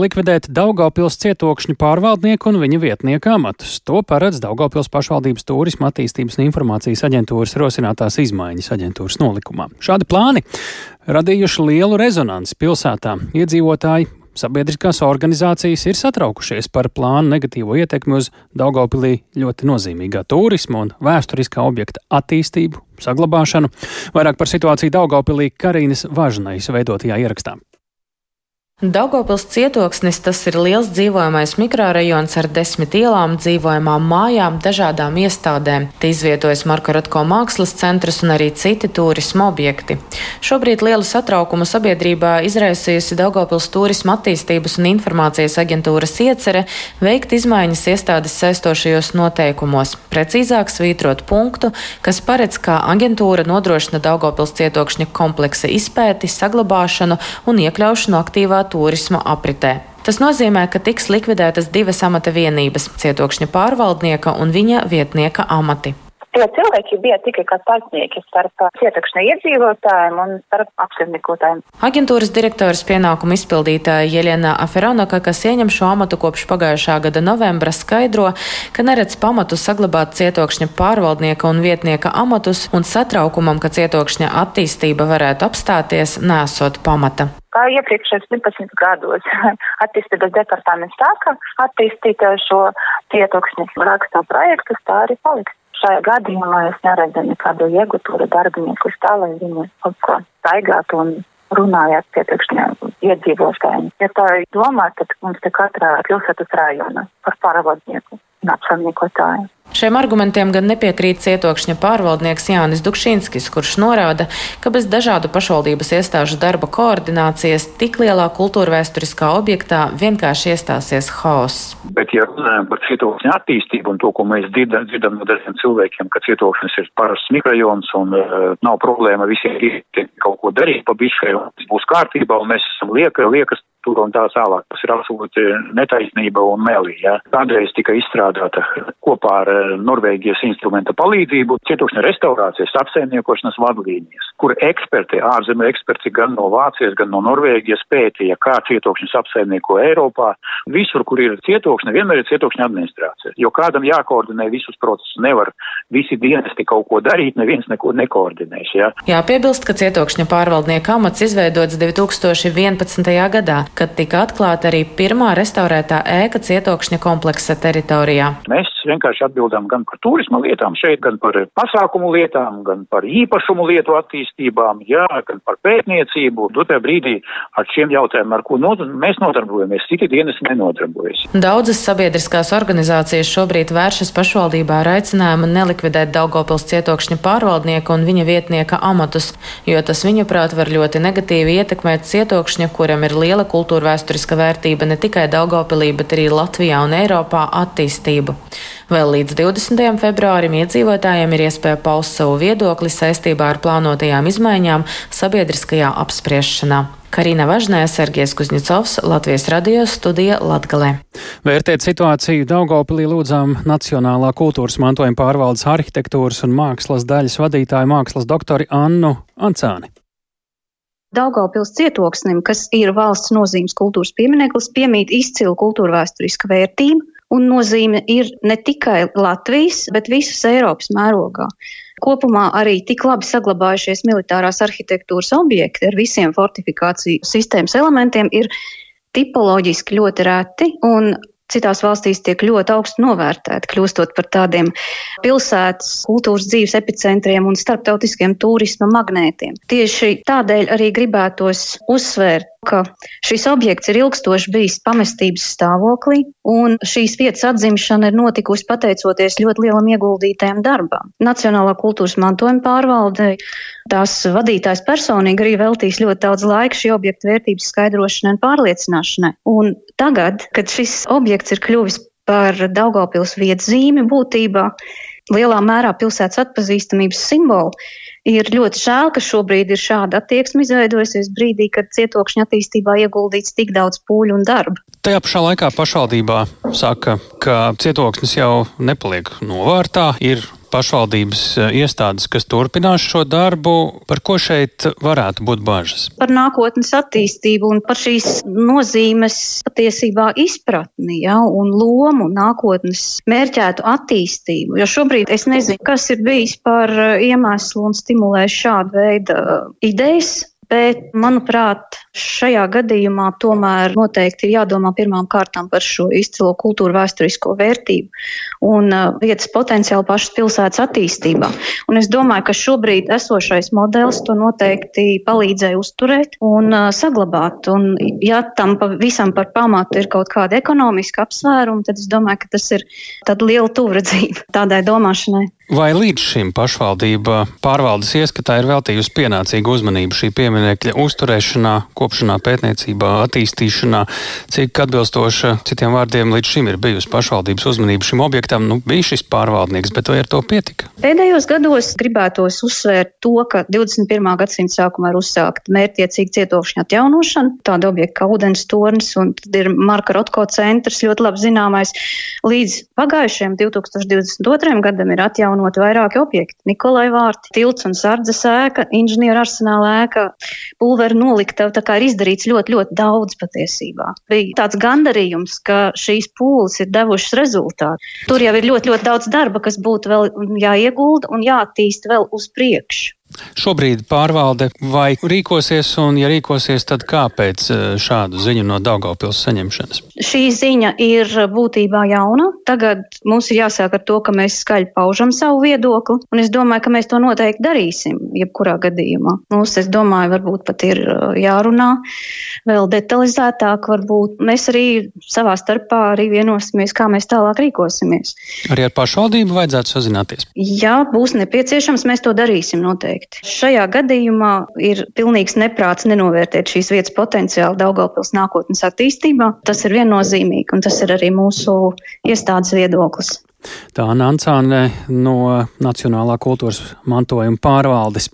likvidēt Daugavpils cietokšņu pārvaldnieku un viņa vietnieku amatus. To paredz Daugavpils pašvaldības turisma attīstības un informācijas aģentūras rosinātās izmaiņas aģentūras nolikumā. Šādi plāni radījuši lielu rezonanci pilsētā. Iedzīvotāji Sabiedriskās organizācijas ir satraukušies par plānu negatīvo ietekmi uz Daugopilī ļoti nozīmīgā turisma un vēsturiskā objekta attīstību, saglabāšanu. Vairāk par situāciju Daugopilī Karīnas Važnais veidotajā ierakstā. Daugopils cietoksnis tas ir liels dzīvojamais mikrorajons ar desmit ielām, dzīvojamām mājām, dažādām iestādēm. Te izvietojas Marko Rotko mākslas centrs un arī citi turisma objekti. Šobrīd lielu satraukumu sabiedrībā izraisījusi Daugopils turisma attīstības un informācijas aģentūras iecere veikt izmaiņas iestādes saistošajos noteikumos, precīzāk svītrot punktu, kas paredz, kā aģentūra nodrošina Daugopils cietokšņa kompleksa izpēti, saglabāšanu un iekļaušanu aktīvā turisma apritē. Tas nozīmē, ka tiks likvidētas divas amata vienības - cietokšņa pārvaldnieka un viņa vietnieka amati. Tie cilvēki bija tikai kā starpnieki starp cietukšana iedzīvotājiem un starp apsaimniekotājiem. Aģentūras direktoras pienākumu izpildītāja Jeļena Aferonoka, kas ieņem šo amatu kopš pagājušā gada novembra, skaidro, ka neredz pamatu saglabāt cietokšņa pārvaldnieka un vietnieka amatus un satraukumam, ka cietokšņa attīstība varētu apstāties, nesot pamata kā iepriekšējos 12 gados attīstības departaments sāka attīstīt šo cietoksni rakstā projektus, tā arī paliks šajā gadījumā es neredzu nekādu iegūtu darbinieku tā, lai viņi kaut ko staigātu un runājāt piepriekšņiem iedzīvotājiem. Ja tā domā, tad mums te katrā pilsētas rajona par pārvaldnieku un apsaimniekotāju. Šiem argumentiem gan nepiekrīt cietokšņa pārvaldnieks Jānis Dukšinskis, kurš norāda, ka bez dažādu pašvaldības iestāžu darba koordinācijas tik lielā kultūrvēturiskā objektā vienkārši iestāsies haoss. Bet, ja runājam par cietokšņa attīstību un to, ko mēs dzirdam, dzirdam no dažiem cilvēkiem, ka cietokšņas ir parasts mikrojons un uh, nav problēma visiem kaut ko darīt pa bišķai, būs kārtībā un mēs esam lieka, liekas tur un tā tālāk. Tas ir absolūti netaisnība un melī. Ja. Kādreiz tika izstrādāta kopā ar eh, Norvēģijas instrumenta palīdzību cietokšņa restaurācijas apsaimniekošanas vadlīnijas, kur eksperti, ārzemju eksperti gan no Vācijas, gan no Norvēģijas pētīja, kā cietokšņus apsaimnieko Eiropā. Visur, kur ir cietokšņa, vienmēr ir cietokšņa administrācija, jo kādam jākoordinē visus procesus. Nevar visi dienesti kaut ko darīt, neviens neko nekoordinēs. Ja. Jāpiebilst, ka cietokšņa pārvaldnieka amats izveidots 2011. gadā kad tika atklāta arī pirmā restaurētā ēka cietokšņa kompleksa teritorijā. Mēs vienkārši atbildām gan par turisma lietām šeit, gan par pasākumu lietām, gan par īpašumu lietu attīstībām, jā, gan par pētniecību. Dotajā brīdī ar šiem jautājumiem, ar ko not, mēs nodarbojamies, citi dienas nenodarbojas. Daudzas sabiedriskās organizācijas šobrīd vēršas pašvaldībā ar aicinājumu nelikvidēt Daugopils cietokšņa pārvaldnieku un viņa vietnieka amatus, jo tas viņuprāt var ļoti negatīvi ietekmēt cietokšņa, kuram ir liela kultūra vēsturiska vērtība ne tikai Daugopilī, bet arī Latvijā un Eiropā attīstību. Vēl līdz 20. februārim iedzīvotājiem ir iespēja paust savu viedokli saistībā ar plānotajām izmaiņām sabiedriskajā apspriešanā. Karina Važnē, Sergijas Kuzņicovs, Latvijas radio studija Latgalē. Vērtēt situāciju Daugopilī lūdzām Nacionālā kultūras mantojuma pārvaldes arhitektūras un mākslas daļas vadītāju mākslas doktori Annu Ancāni. Daugavpils cietoksnim, kas ir valsts nozīmes kultūras piemineklis, piemīt izcilu kultūra vēsturiska vērtība, un nozīme ir ne tikai Latvijas, bet visas Eiropas mērogā. Kopumā arī tik labi saglabājušies militārās arhitektūras objekti ar visiem fortifikāciju sistēmas elementiem ir tipoloģiski ļoti reti, un citās valstīs tiek ļoti augstu novērtēti, kļūstot par tādiem pilsētas kultūras dzīves epicentriem un starptautiskiem turisma magnētiem. Tieši tādēļ arī gribētos uzsvērt ka šis objekts ir ilgstoši bijis pamestības stāvoklī, un šīs vietas atzimšana ir notikusi pateicoties ļoti lielam ieguldītājiem darbam. Nacionālā kultūras mantojuma pārvalde, tās vadītājs personīgi arī veltīs ļoti daudz laika šī objekta vērtības skaidrošanai un pārliecināšanai. Un tagad, kad šis objekts ir kļuvis par Daugavpils vietas zīmi būtībā, lielā mērā pilsētas atpazīstamības simbolu, Ir ļoti žēl, ka šobrīd ir šāda attieksme izveidojusies brīdī, kad cietokšņa attīstībā ieguldīts tik daudz pūļu un darba. Tajā pašā laikā pašvaldībā saka, ka cietoksnis jau nepaliek novārtā, ir pašvaldības eh, iestādes, kas turpinās šo darbu. Par ko šeit varētu būt bažas? Par nākotnes attīstību un par šīs nozīmes patiesībā izpratni ja, un lomu nākotnes mērķētu attīstību. Jo šobrīd es nezinu, kas ir bijis par eh, iemeslu un stimulējis šādu veidu idejas bet, manuprāt, šajā gadījumā tomēr noteikti ir jādomā pirmām kārtām par šo izcilo kultūru vēsturisko vērtību un vietas potenciālu pašas pilsētas attīstībā. Un es domāju, ka šobrīd esošais modelis to noteikti palīdzēja uzturēt un saglabāt. Un, ja tam visam par pamatu ir kaut kāda ekonomiska apsvēruma, tad es domāju, ka tas ir liela tuvredzība tādai domāšanai. Vai līdz šim pašvaldība pārvaldes ieskatā ir veltījusi pienācīgu uzmanību šī pieminekļa uzturēšanā, kopšanā, pētniecībā, attīstīšanā? Cik atbilstoša citiem vārdiem līdz šim ir bijusi pašvaldības uzmanība šim objektam? Nu, bija šis pārvaldnieks, bet vai ar to pietika? Pēdējos gados gribētos uzsvērt to, ka 21. gadsimta sākumā ir uzsākta mērķtiecīga cietokšņa atjaunošana, tāda objekta kā ūdens tornis, un ir Marka Rotko centrs, ļoti labi zināmais. Līdz pagājušajam 2022. gadam ir atjaunota atjaunot vairāki objekti. Nikolai vārti, tilts un sardzes ēka, inženieru arsenāla ēka, pulveru noliktava. Tā kā ir izdarīts ļoti, ļoti daudz patiesībā. Bija tāds gandarījums, ka šīs pūles ir devušas rezultātu. Tur jau ir ļoti, ļoti daudz darba, kas būtu vēl jāiegulda un jāattīst vēl uz priekšu. Šobrīd pārvalde vai rīkosies, un ja rīkosies, tad kāpēc e, šādu ziņu no Daugavpils saņemšanas? Šī ziņa ir būtībā jauna. Tagad mums ir jāsāk ar to, ka mēs skaļi paužam savu viedokli, un es domāju, ka mēs to noteikti darīsim, jebkurā gadījumā. Mums, es domāju, varbūt pat ir e, jārunā vēl detalizētāk, varbūt mēs arī savā starpā arī vienosimies, kā mēs tālāk rīkosimies. Arī ar pašvaldību vajadzētu sazināties? Ja būs nepieciešams, mēs to darīsim noteikti noteikti. Šajā gadījumā ir pilnīgs neprāts nenovērtēt šīs vietas potenciālu Daugavpils nākotnes attīstībā. Tas ir viennozīmīgi, un tas ir arī mūsu iestādes viedoklis. Tā Nancāne no Nacionālā kultūras mantojuma pārvaldes.